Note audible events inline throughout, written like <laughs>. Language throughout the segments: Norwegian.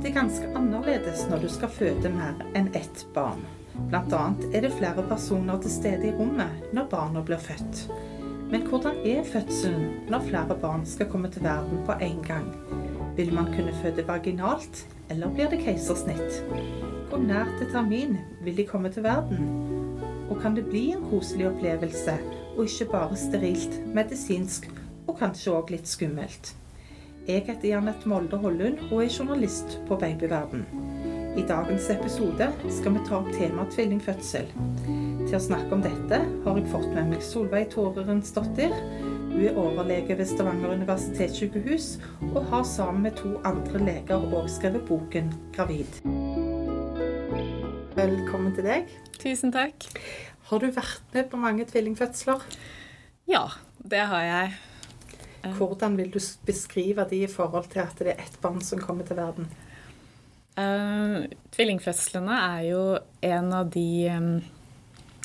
Det er ganske annerledes når du skal føde mer enn ett barn. Annet er det flere personer til stede i rommet når barna blir født. Men hvordan er fødselen når flere barn skal komme til verden på en gang? Vil man kunne føde vaginalt, eller blir det keisersnitt? Hvor nært til termin vil de komme til verden? Og kan det bli en koselig opplevelse, og ikke bare sterilt, medisinsk og kanskje òg litt skummelt? Jeg heter Janette Molde Hollund og er journalist på Babyverden. I dagens episode skal vi ta opp temaet tvillingfødsel. Til å snakke om dette har jeg fått med meg Solveig Tårerensdottir. Hun er overlege ved Stavanger universitetssykehus og har sammen med to andre leger òg skrevet boken 'Gravid'. Velkommen til deg. Tusen takk. Har du vært med på mange tvillingfødsler? Ja, det har jeg. Hvordan vil du beskrive de i forhold til at det er ett barn som kommer til verden? Uh, tvillingfødslene er jo en av de um,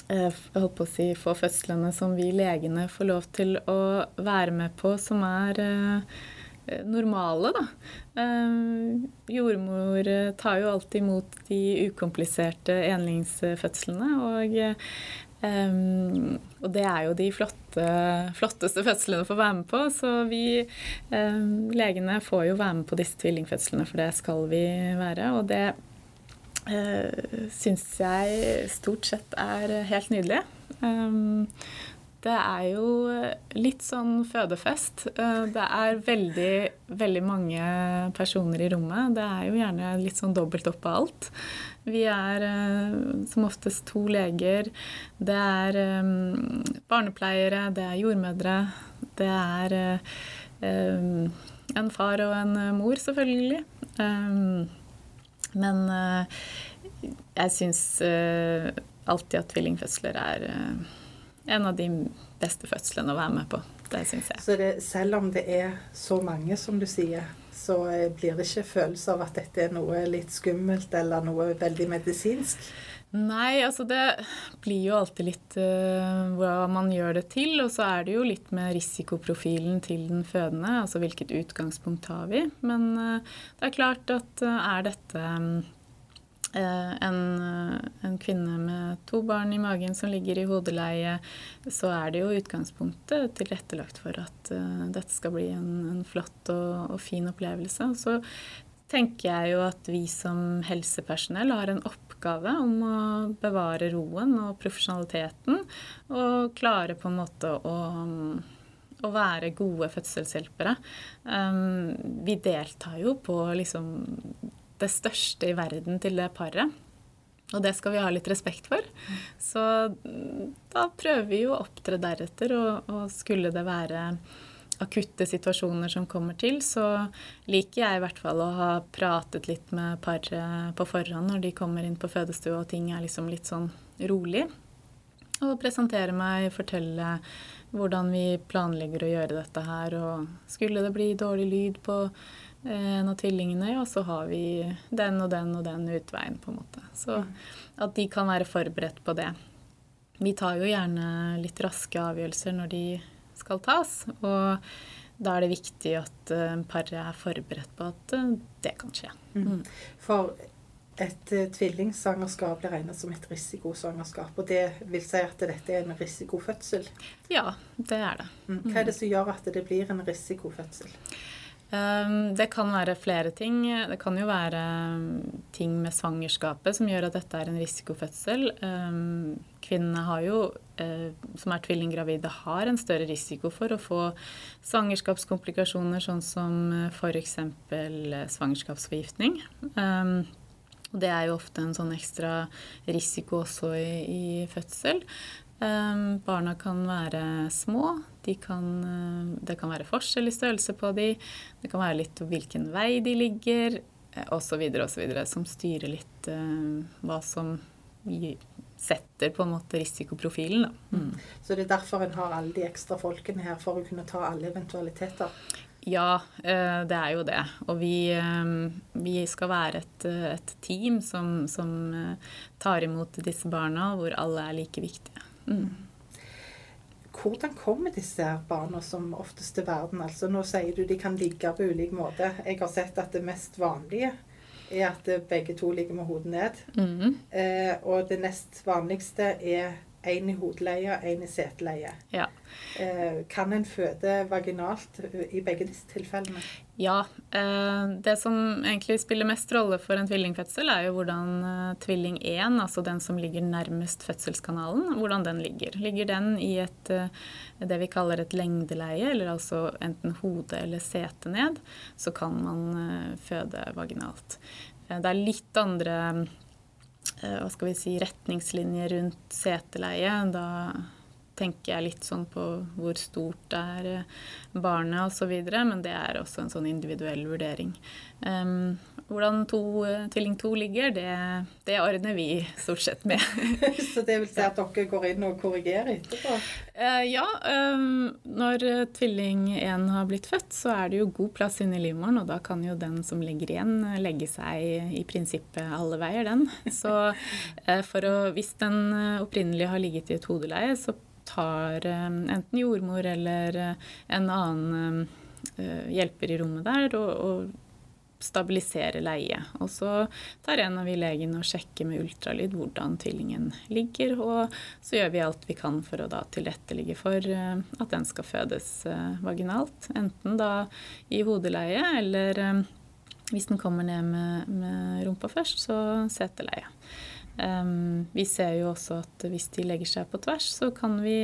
jeg holdt på å si, få fødslene som vi legene får lov til å være med på, som er uh, normale, da. Uh, jordmor tar jo alltid imot de ukompliserte enlingsfødslene. Og Um, og det er jo de flotte, flotteste fødslene å få være med på. Så vi um, legene får jo være med på disse tvillingfødslene, for det skal vi være. Og det uh, syns jeg stort sett er helt nydelig. Um, det er jo litt sånn fødefest. Det er veldig, veldig mange personer i rommet. Det er jo gjerne litt sånn dobbelt opp av alt. Vi er eh, som oftest to leger. Det er um, barnepleiere, det er jordmødre, det er en far og en mor, selvfølgelig. Men jeg syns alltid at tvillingfødsler er en av de beste fødslene å være med på. Det syns jeg. Så det, selv om det er så mange, som du sier, så blir det ikke følelse av at dette er noe litt skummelt eller noe veldig medisinsk? Nei, altså det blir jo alltid litt uh, hva man gjør det til. Og så er det jo litt med risikoprofilen til den fødende. Altså hvilket utgangspunkt har vi. Men uh, det er klart at uh, er dette um, en, en, kvinne med to barn i magen som ligger i hodeleie, så er det jo utgangspunktet tilrettelagt for at uh, dette skal bli en, en flott og, og, fin opplevelse. Så tenker jeg jo at vi som helsepersonell har en oppgave om å bevare roen og profesjonaliteten, og klare på en måte å å være gode fødselshjelpere. Um, vi deltar jo på liksom det største i verden til det paret. Og det skal vi ha litt respekt for. Så da prøver vi jo å opptre deretter, og, og, skulle det være akutte situasjoner som kommer til, så liker jeg i hvert fall å ha pratet litt med paret på forhånd når de kommer inn på fødestua og ting er liksom litt sånn rolig. Og presentere meg, fortelle hvordan vi planlegger å gjøre dette her. Og skulle det bli dårlig lyd på en av tvillingene, ja, så har vi den og den og den utveien, på en måte. Så mm. at de kan være forberedt på det. Vi tar jo gjerne litt raske avgjørelser når de skal tas, og da er det viktig at uh, paret er forberedt på at uh, det kan skje. Mm. mm. For et tvillingsvangerskap blir regnet som et risikosvangerskap, og det vil si at dette er en risikofødsel? Ja, det er det. Mm. Hva er det som gjør at det blir en risikofødsel? Ehm, det kan være flere ting. Det kan jo være ehm, ting med svangerskapet som gjør at dette er en risikofødsel. Ehm, kvinnene har jo, eh, som er tvillinggravide, har en større risiko for å få svangerskapskomplikasjoner, sånn som f.eks. Eh, svangerskapsforgiftning. Det er jo ofte en sånn ekstra risiko også i, i fødsel. Barna kan være små. De kan, uh, det kan være forskjell i størrelse på de. Det kan være litt hvilken vei de ligger, osv., uh, osv. Som styrer litt uh, hva som setter på en måte risikoprofilen. Mm. Så det er derfor en har alle de ekstra folkene her, for å kunne ta alle eventualiteter? Ja, det er jo det. Og vi, vi skal være et, et team som, som tar imot disse barna, hvor alle er like viktige. Mm. Hvordan kommer disse barna som oftest til verden? Altså, nå sier du de kan ligge på ulik måte. Jeg har sett at det mest vanlige er at begge to ligger med hodet ned. Mhm. Eh, og det nest vanligste er én i hodeleie, én i seteleie. Ja. Eh, kan en føde vaginalt i begge disse tilfellene? Ja. Eh, det som egentlig spiller mest rolle for en tvillingfødsel, er jo hvordan eh, tvilling 1, altså den som ligger nærmest fødselskanalen, hvordan den ligger. Ligger den i et, det vi kaller et lengdeleie, eller altså enten hode eller sete ned, så kan man føde vaginalt. Det er litt andre hva skal vi si, retningslinjer rundt seteleie. Da tenker jeg litt sånn på hvor stort det er eh, barnet osv., men det er også en sånn individuell vurdering. Um, hvordan to, eh, tvilling to ligger, det, det ordner vi stort sett med. <laughs> Så det vil si at dere går inn og korrigerer etterpå? Eh, ja, um, når eh, tvilling 1 har blitt født, så er det jo god plass inni livmoren, og da kan jo den som ligger igjen, eh, legge seg i prinsippet alle veier, den. Så <laughs> eh, å, hvis den eh, opprinnelig har ligget i et hodeleie, så tar eh, enten jordmor eller eh, en annen eh, hjelper i rommet der og, og stabilisere leie. Og så tar en av vi legene og sjekker med ultralyd hvordan tvillingen ligger, og så gjør vi alt vi kan for å da tilrettelegge for eh, at den skal fødes eh, vaginalt. Enten da i hodeleie, eller eh, hvis den kommer ned med, med rumpa først, så seteleie. Um, vi ser jo også at hvis de legger seg på tvers, så kan vi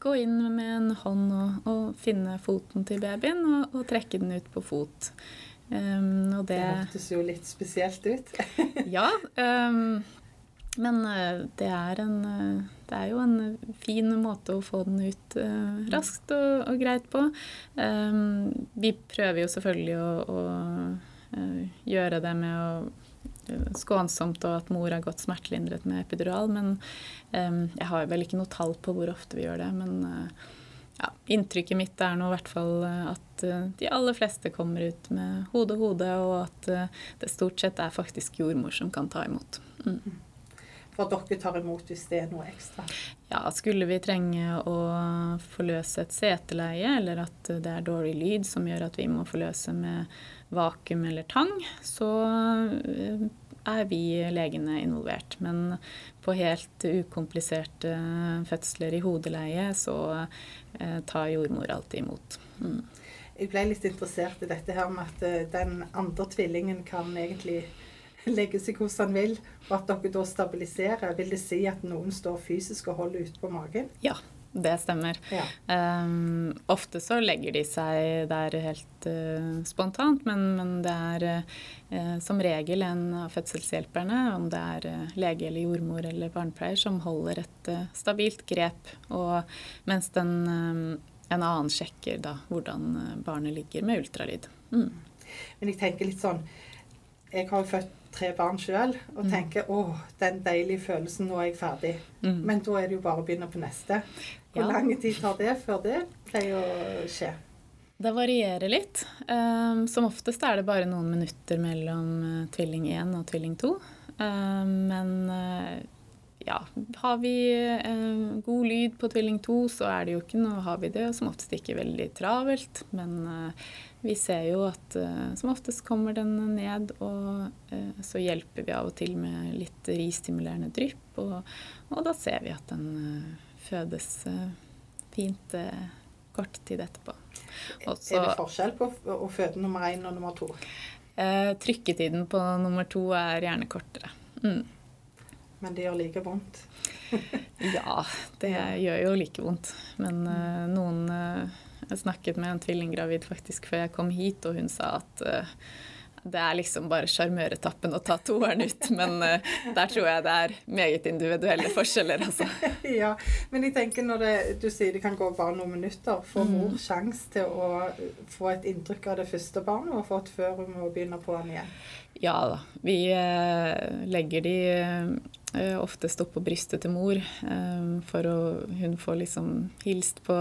gå inn med en hånd og, og finne foten til babyen og, og trekke den ut på fot. Um, og Det det hørtes jo litt spesielt ut. <laughs> Ja. Um, men eh, det er, en, eh, det er jo en fin måte å få den ut uh, raskt og, og greit på. Um, vi prøver jo selvfølgelig å, å uh, gjøre det med å skånsomt og at mor har gått smertelindret med epidural, men um, jeg har vel ikke noe tall på hvor ofte vi gjør det. Men eh, ja, inntrykket mitt er nå i hvert fall eh, at eh, de aller fleste kommer ut med hode-hode, og at eh, det stort sett er faktisk jordmor som kan ta imot. Mm. For dere tar imot hvis det er noe ekstra. Ja, skulle vi trenge å forløse et seteleie, eller at det er dårlig lyd som gjør at vi må forløse med vakuum eller tang, så er vi legene involvert. Men på helt ukompliserte fødsler i hodeleie, så eh, tar jordmor alltid imot. Mm. Jeg ble litt interessert i dette her med at eh, den andre tvillingen kan egentlig legge seg hvordan han vil, og at dere da stabiliserer. Vil det si at noen står fysisk og holder ute på magen? Ja, det stemmer. Ja. Um, ofte så legger de seg der helt uh, spontant, men, men det er uh, som regel en av fødselshjelperne, om det er uh, lege eller jordmor eller barnepleier, som holder et stabilt grep, og mens den, en annen sjekker da hvordan barnet ligger med ultralyd. Mm. Men jeg tenker litt sånn Jeg har jo født tre barn sjøl og Mm. tenker å, den deilige følelsen, nå er jeg ferdig. Mm. Men da er det jo bare å begynne på neste. Hvor Ja. lang tid tar det før det pleier å skje? Det varierer litt. Um, som oftest er det bare noen minutter mellom eh, tvilling 1 og tvilling 2. Um, men eh, ja, har vi eh, god lyd på tvilling 2, så er det jo ikke noe Har vi det som oftest ikke veldig travelt. Men eh, vi ser jo at eh, som oftest kommer den ned, og så hjelper vi av og til med litt ristimulerende drypp. Og, og da ser vi at den fødes eh, fint eh, kort tid etterpå. Også, Er det forskjell på å å føde nummer én og nummer to? Eh, trykketiden på nummer to er gjerne kortere. Mm. Men det gjør like vondt. <laughs> Ja, det gjør jo like vondt. Men eh, noen eh, Jeg snakket med en tvillinggravid faktisk før jeg kom hit, og hun sa at eh, det er liksom bare sjarmøretappen å ta toeren ut. Men eh, der tror jeg det er meget individuelle forskjeller, altså. <laughs> Ja, men jeg tenker når det, du sier det kan gå bare noen minutter, får Mm. mor sjanse til å få et inntrykk av det første barnet hun har fått, før hun må begynne på den igjen? Ja da. Vi eh, legger de eh, oftest på brystet til mor, eh, for å hun får liksom hilst på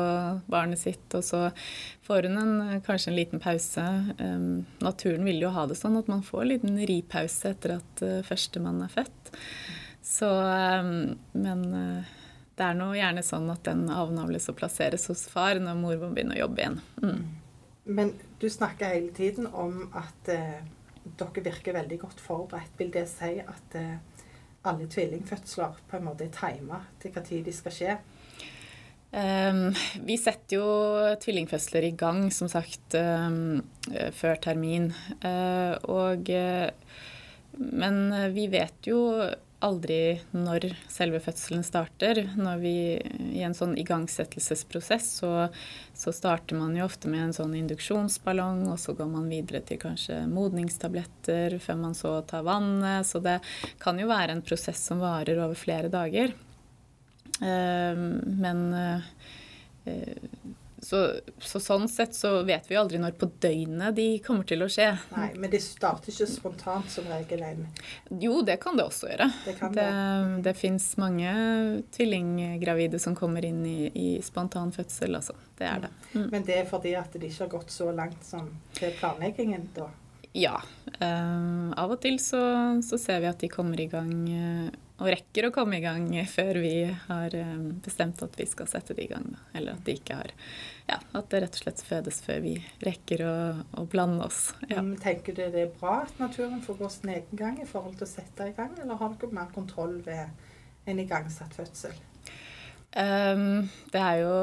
barnet sitt, og så får hun en, eh, kanskje en liten pause. Naturen vil jo ha det sånn at man får en liten ripause etter at førstemann er født. Så Men det er nå gjerne sånn at den avnavles og plasseres hos far når mor må begynne å jobbe igjen. Mm. Men du snakker hele tiden om at eh, dere virker veldig godt forberedt. Vil det si at eh, alle tvillingfødsler på en måte er tima til tid de skal skje? Um, vi setter jo tvillingfødsler i gang, som sagt, um, før termin. Uh, og uh, Men vi vet jo aldri når selve fødselen starter. Når vi I en sånn igangsettelsesprosess så, så, starter man jo ofte med en sånn induksjonsballong, og så går man videre til kanskje modningstabletter før man så tar vannet. Så det kan jo være en prosess som varer over flere dager. Ehm, men eh, så, så, sånn sett så vet vi aldri når på døgnet de kommer til å skje. Nei, Men de starter ikke spontant som regel? En. Jo, det kan det også gjøre. Det, kan det, det. det fins mange tvillinggravide som kommer inn i, i spontan fødsel, altså. Det er det. Mm. Men det er fordi at de ikke har gått så langt som til planleggingen, da? Ja. Um, av og til så, så, ser vi at de kommer i gang uh, og rekker å komme i gang før vi har um, bestemt at vi skal sette det i gang. Eller at de ikke har ja, at det rett og slett fødes før vi rekker å, å blande oss. Ja. Mm, tenker du det er bra at naturen får gå sin egen gang i forhold til å sette i gang, eller har dere mer kontroll ved en igangsatt fødsel? Um, det er jo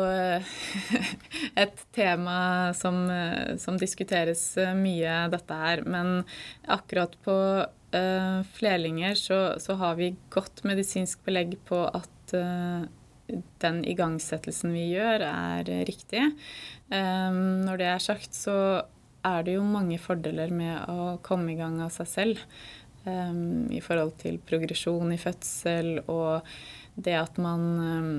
<laughs> et tema som, som, diskuteres mye, dette her. Men akkurat på uh, flerlinger så, så, har vi godt medisinsk belegg på at uh, den igangsettelsen vi gjør, er riktig. Um, når det er sagt, så er det jo mange fordeler med å komme i gang av seg selv. Um, I forhold til progresjon i fødsel og det at man um,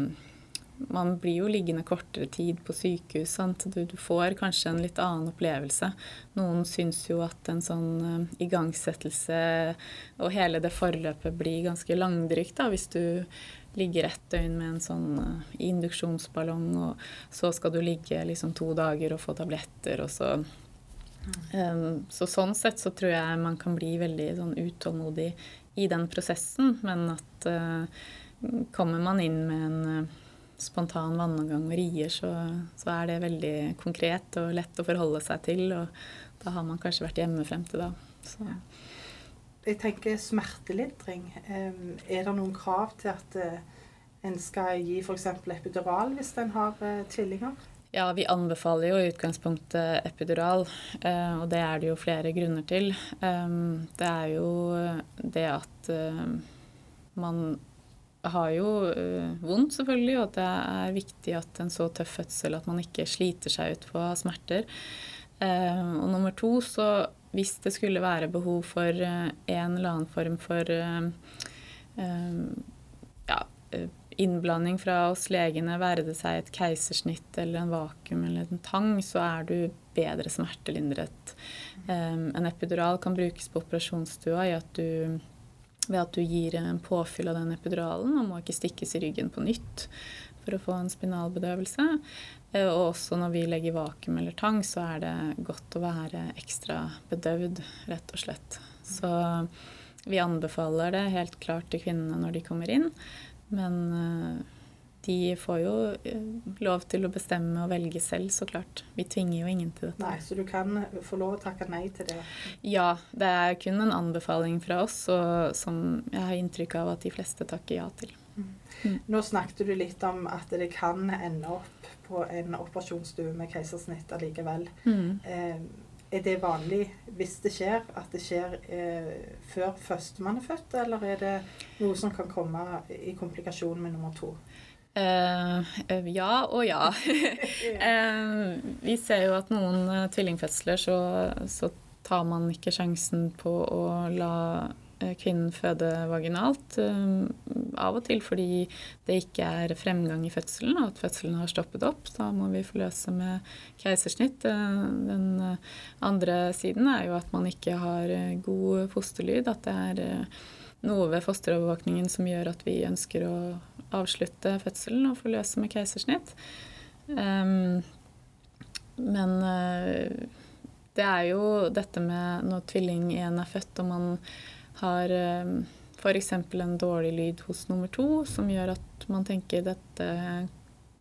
man blir jo liggende kortere tid på sykehus. Du, du, får kanskje en litt annen opplevelse. Noen syns jo at en sånn uh, igangsettelse og hele det forløpet blir ganske langdrygt da, hvis du ligger ett døgn med en sånn uh, induksjonsballong, og så skal du ligge liksom to dager og få tabletter, og så um, Så sånn sett så tror jeg man kan bli veldig sånn utålmodig i den prosessen, men at uh, kommer man inn med en spontan vannavgang og rier, så, så, er det veldig konkret og lett å forholde seg til. Og da har man kanskje vært hjemme frem til da. Så jeg tenker smertelindring. Er det noen krav til at eh, en skal gi f.eks. epidural hvis en har eh, tvillinger? Ja, vi anbefaler jo i utgangspunktet epidural, eh, og det er det jo flere grunner til. Det er jo det at man har jo vondt, selvfølgelig, og at det er viktig at en så tøff fødsel at man ikke sliter seg ut på smerter. Og nummer to så hvis det skulle være behov for eh, en eller annen form for eh, eh, ja, innblanding fra oss legene, være det seg et keisersnitt eller en vakuum eller en tang, så er du bedre smertelindret. En epidural kan brukes på operasjonsstua i at du, ved at du gir en påfyll av den epiduralen og må ikke stikkes i ryggen på nytt for å få en spinalbedøvelse. Eh, og også når vi legger vakuum eller tang, så er det godt å være ekstra bedøvd, rett og slett. Så vi anbefaler det helt klart til kvinnene når de kommer inn. Men eh, de får jo eh, lov til å bestemme og velge selv, så klart. Vi tvinger jo ingen til dette. Nei, Så du kan få lov å takke nei til det? Ja, det er kun en anbefaling fra oss, og som jeg har inntrykk av at de fleste takker ja til. Mm. Mm. Nå snakket du litt om at det kan ende opp på en operasjonsstue med keisersnitt allikevel. Mm. Eh, er det vanlig hvis det skjer, at det skjer eh, før førstemann er født, eller er det noe som kan komme i komplikasjon med nummer to? Uh, ja og ja. <laughs> <laughs> uh, vi ser jo at noen uh, tvillingfødsler så, så, tar man ikke sjansen på å la kvinnen føde vaginalt. Av og til fordi det ikke er fremgang i fødselen, og at fødselen har stoppet opp. Da må vi forløse med keisersnitt. Den andre siden er jo at man ikke har god fosterlyd. At det er noe ved fosterovervåkningen som gjør at vi ønsker å avslutte fødselen og forløse med keisersnitt. Men det er jo dette med når tvilling én er født og man har ehm, f.eks. en dårlig lyd hos nummer to, som gjør at man tenker dette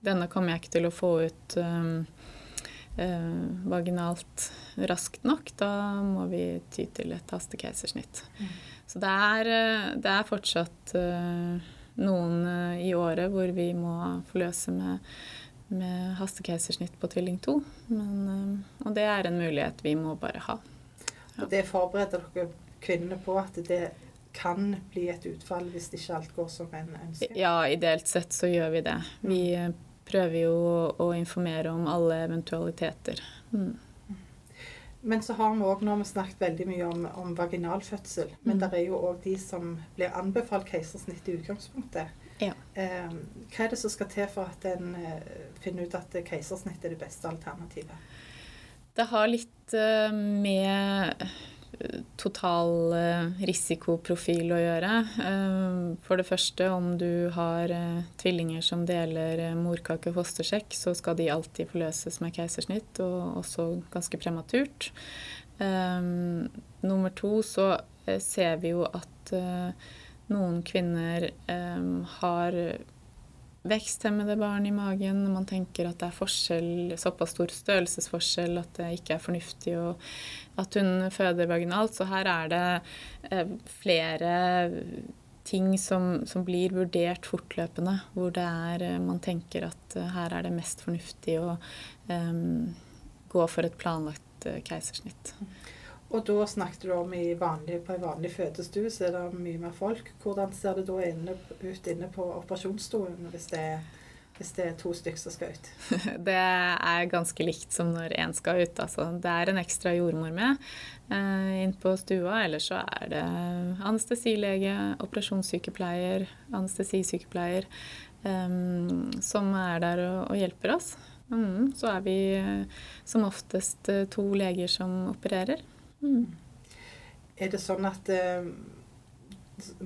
denne kommer jeg ikke til å få ut um, eh, vaginalt raskt nok, da må vi ty til et hastekeisersnitt. Mm. Så det er, eh, det er fortsatt eh, noen i året hvor vi må forløse med, med hastekeisersnitt på tvilling 2. Men, og det er en mulighet vi må bare ha. Ja. Og det forbereder dere kvinnene på at det kan bli et utfall hvis ikke alt går som en ønsker? Ja, ideelt sett så gjør vi det. Vi prøver jo å informere om alle eventualiteter. Mm. Men så har vi òg nå snakket veldig mye om, om vaginalfødsel. Men mm. det er jo òg de som blir anbefalt keisersnitt i utgangspunktet. Ja. Eh, hva er det som skal til for at en eh, finner ut at keisersnitt er det beste alternativet? Det har litt eh, med total eh, risikoprofil å gjøre. Eh, for det første, om du har eh, tvillinger som deler morkake og fostersekk, så skal de alltid forløses med keisersnitt, og også ganske prematurt. Nummer to så ser vi jo at noen kvinner har veksthemmede barn i magen, man tenker at det er forskjell, såpass stor størrelsesforskjell at det ikke er fornuftig og at hun føder vaginalt. Så her er det eh, flere ting som, som, blir vurdert fortløpende, hvor det er, eh, man tenker at eh, her er det mest fornuftig å um, gå for et planlagt keisersnitt. Og da snakket du om i vanlig, på en vanlig fødestue så er det mye mer folk. Hvordan ser det da inne, ut inne på operasjonsstuen hvis det, hvis det er to stykker som skal ut? <laughs> Det er ganske likt som når én skal ut. Altså. Det er en ekstra jordmor med eh, inn på stua. Eller så er det anestesilege, operasjonssykepleier, anestesisykepleier eh, som er der og, og hjelper oss. Mm, så er vi eh, som oftest eh, to leger som opererer. Mm. Er det sånn at eh,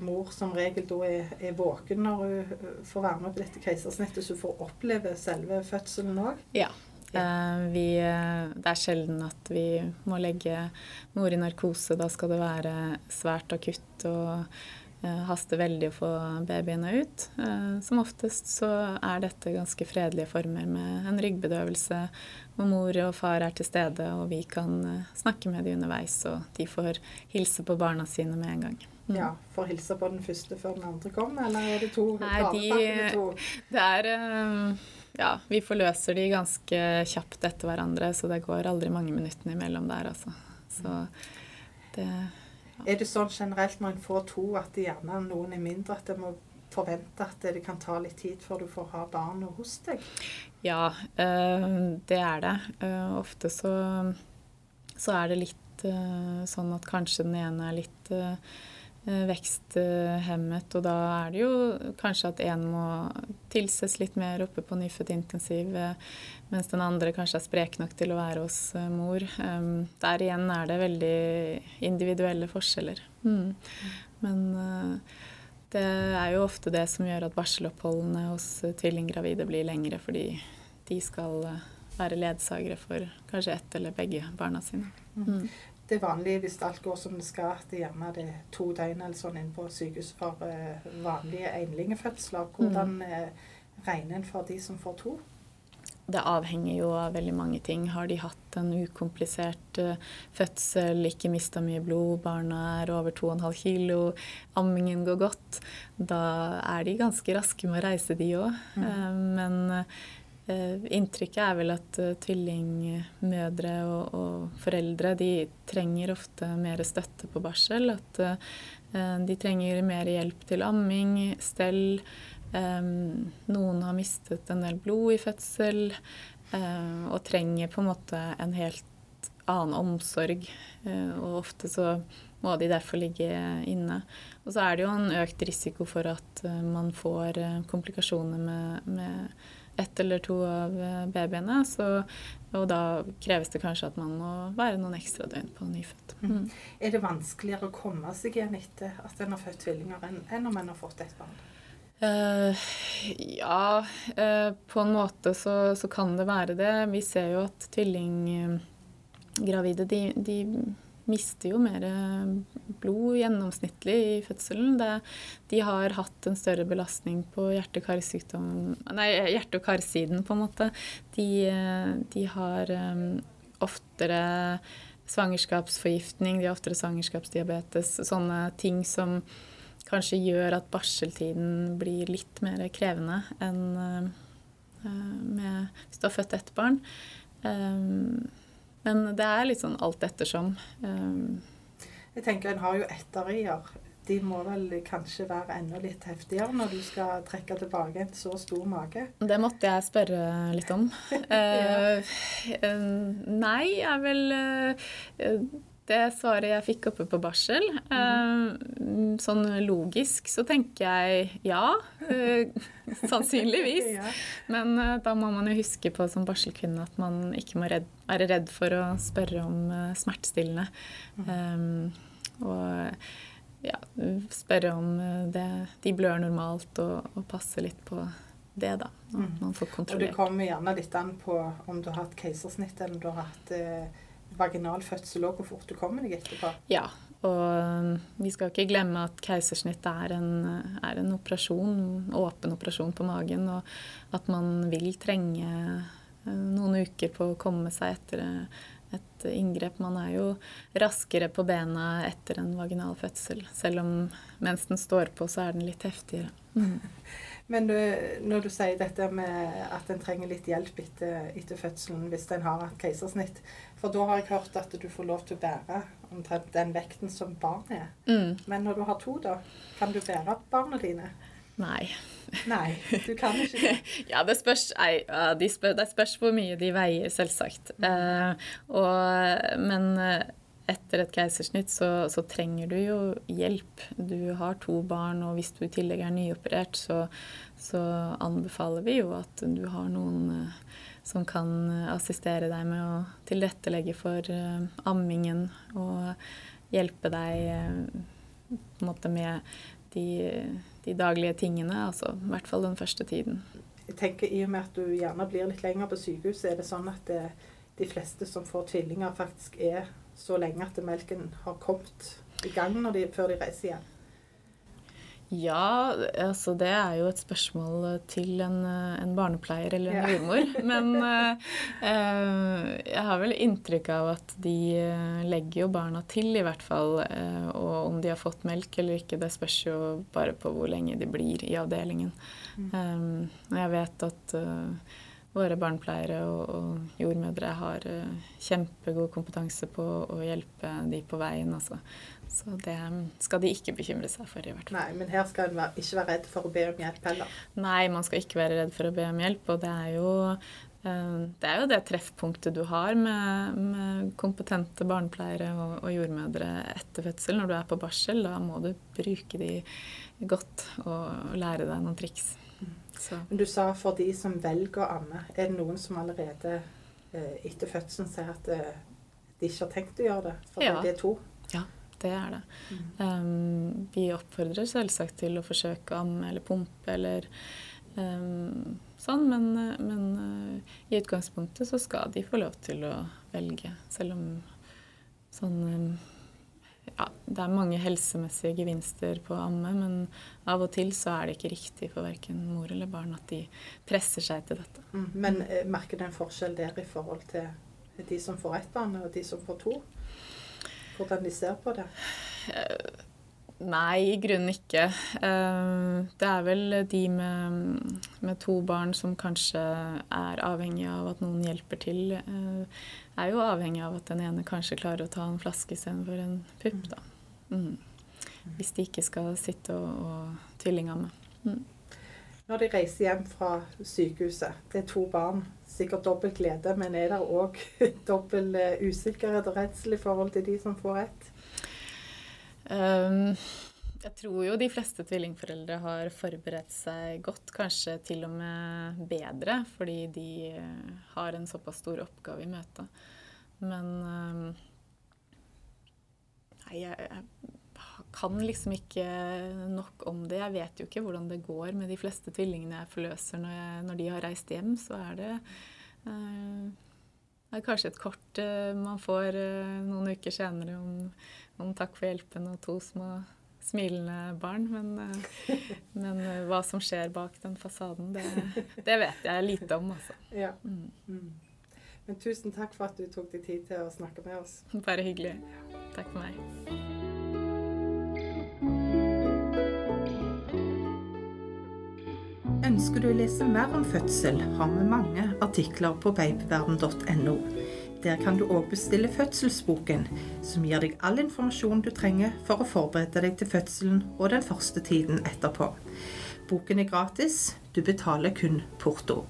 mor som regel da er, er, våken når hun eh, får være med på dette keisersnittet, så hun får oppleve selve fødselen òg? Ja. Eh, vi, eh, det er sjelden at vi må legge mor i narkose. Da skal det være svært akutt og haster veldig å få babyene ut. Eh, som oftest så er dette ganske fredelige former med en ryggbedøvelse hvor mor og far er til stede, og vi kan eh, snakke med dem underveis, og de får hilse på barna sine med en gang. Mm. Ja, Får hilse på den første før den andre kommer, eller er det to? Nei, de, to? <laughs> Det er Ja, vi forløser de ganske kjapt etter hverandre, så det går aldri mange minuttene imellom der, altså. Så det er det sånn generelt når en får to, at gjerne noen er mindre, at en må forvente at det kan ta litt tid før du får ha barnet hos deg? Ja, eh, det er det. Eh, ofte så, så er det litt eh, sånn at kanskje den ene er litt veksthemmet. Og da er det jo kanskje at én må tilses litt mer oppe på nyfødtintensiv, eh, mens den andre kanskje er sprek nok til å være hos eh, mor. Der igjen er det veldig individuelle forskjeller. Mm. Men det er jo ofte det som gjør at barseloppholdene hos tvillinggravide blir lengre, fordi de skal være ledsagere for kanskje ett eller begge barna sine. Mm. Mm det er vanlig hvis alt går som det skal, at det gjerne er to døgn eller sånn inn på sykehus for uh, vanlige enlingefødsler. Hvordan uh, regner en for de som får to? Det avhenger jo av veldig mange ting. Har de hatt en ukomplisert uh, fødsel, ikke mista mye blod, barna er over 2,5 kilo, ammingen går godt, da er de ganske raske med å reise, de òg. Mm. men Eh, inntrykket er vel at uh, tvillingmødre og, og, foreldre de trenger ofte mer støtte på barsel. At uh, de trenger mer hjelp til amming, stell. Noen har mistet en del blod i fødsel og trenger på en måte en helt annen omsorg. og ofte så må de derfor ligge inne. Og så er det jo en økt risiko for at man får komplikasjoner med, med ett eller to av eh, babyene. Så, og da kreves det kanskje at man må være noen ekstra døgn på nyfødt. Mm. Mm. Er det vanskeligere å komme seg igjen etter at en har født tvillinger, enn, om en har fått et barn? Uh, ja, uh, på en måte så, så, kan det være det. Vi ser jo at tvillinggravide de, de mister jo mer blod gjennomsnittlig i fødselen. Det, de har hatt en større belastning på hjerte- og karsiden, på en måte. De, de har um, oftere svangerskapsforgiftning, de har oftere svangerskapsdiabetes. Sånne ting som kanskje gjør at barseltiden blir litt mer krevende enn med, hvis du har født ett barn. Um, men det er litt sånn alt ettersom. Um, jeg tenker En har jo etterier. De må vel kanskje være enda litt heftigere når du skal trekke tilbake en så stor mage? Det måtte jeg spørre litt om. ja. <laughs> uh, nei, er vel uh, det svaret jeg fikk oppe på barsel. Mm. Sånn logisk så tenker jeg ja. Eh, <laughs> sannsynligvis. ja. Men eh, da må man jo huske på som barselkvinne at man ikke må redd, være redd for å spørre om smertestillende. Mm. Um, og ja, spørre om det, de blør normalt, og, og passe litt på det, da. Når mm. man får kontrollert. Og det kommer gjerne litt an på om du har hatt keisersnitt eller om du har hatt eh, vaginal fødsel òg, hvor fort du kommer deg etterpå. Ja, og um, vi skal ikke glemme at keisersnitt er en, er en operasjon, åpen operasjon på magen, og at man vil trenge eh, noen uker på å komme seg etter et inngrep. Man er jo raskere på bena etter en vaginal fødsel. Selv om mens den står på, så er den litt heftigere. Mm. <laughs> Men du, når du sier dette med at en trenger litt hjelp etter, etter fødselen hvis en har hatt keisersnitt For da har jeg hørt at du får lov til å bære omtrent den vekten som barnet er. Mm. Men når du har to, da, kan du bære barna dine? Nei. Nei, du kan ikke det? <laughs> ja, det spørs, nei, de spør, det spørs hvor mye de veier, selvsagt. Mm. Uh, og, men eh, etter et keisersnitt så, så, trenger du jo hjelp. Du har to barn, og hvis du i tillegg er nyoperert, så, så anbefaler vi jo at du har noen uh, som kan assistere deg med å tilrettelegge for uh, ammingen og hjelpe deg uh, på en måte med de, de, daglige tingene, altså i hvert fall den første tiden. Jeg tenker I og med at du gjerne blir litt lenger på sykehuset, er det sånn at det, de fleste som får tvillinger, faktisk er så lenge at melken har kommet i gang de, før de reiser igjen? Ja, altså det er jo et spørsmål til en, en barnepleier eller en ja. jordmor. <laughs> Men eh, jeg har vel inntrykk av at de eh, legger jo barna til, i hvert fall. Eh, og om de har fått melk eller ikke, det spørs jo bare på hvor lenge de blir i avdelingen. Mm. Eh, jeg vet at våre barnepleiere og, og jordmødre har kjempegod kompetanse på å hjelpe de på veien. Altså. Så det skal de ikke bekymre seg for. i hvert fall. Nei, Men her skal en ikke være redd for å be om hjelp heller? Nei, man skal ikke være redd for å be om hjelp. Og det er jo, uh, det, er jo det treffpunktet du har med, med kompetente barnepleiere og, og, jordmødre etter fødsel. Når du er på barsel, da må du bruke de godt og lære deg noen triks. Så. Men du sa for de som velger å amme, er det noen som allerede eh, etter fødselen sier at eh, de ikke har tenkt å gjøre det? For ja. det er to? Det er det. Mm. Um, vi oppfordrer selvsagt til å forsøke å amme eller pumpe eller um, sånn, men, men uh, i utgangspunktet så skal de få lov til å velge, selv om sånn um, ja, det er mange helsemessige gevinster på å amme, men av og til så er det ikke riktig for verken mor eller barn at de presser seg til dette. Mm. Men eh, merker du en forskjell der i forhold til de som får ett barn, og de som får to? Hvordan de ser på det? Nei, i grunnen ikke. Eh, det er vel de med, med, to barn som kanskje er avhengig av at noen hjelper til. Eh, er jo avhengig av at den ene kanskje klarer å ta en flaske istedenfor en pupp. da. Mm. Hvis de ikke skal sitte og, og tvillingamme. Mm. Når de reiser hjem fra sykehuset, det er to barn, sikkert dobbel glede, men er det òg <laughs> dobbel eh, usikkerhet og redsel i forhold til de som får ett? Um, jeg tror jo de fleste tvillingforeldre har forberedt seg godt, kanskje til og med bedre, fordi de eh, har en såpass stor oppgave i møtet. Men um, Nei, jeg, jeg, kan liksom ikke nok om det. Jeg vet jo ikke hvordan det går med de fleste tvillingene jeg forløser når, jeg, når de har reist hjem. Så er det Det er kanskje et kort uh, man får uh, noen uker senere om, om, takk for hjelpen og to små smilende barn. Men, uh, men hva som skjer bak den fasaden, det, det vet jeg lite om, altså. Ja. Mm. Mm. Men tusen takk for at du tok deg tid til å snakke med oss. Bare hyggelig. Takk for meg. Ønsker du å lese mer om fødsel, har vi mange artikler på babyverden.no. Der kan du òg bestille fødselsboken, som gir deg all informasjon du trenger for å forberede deg til fødselen og den første tiden etterpå. Boken er gratis, du betaler kun porto.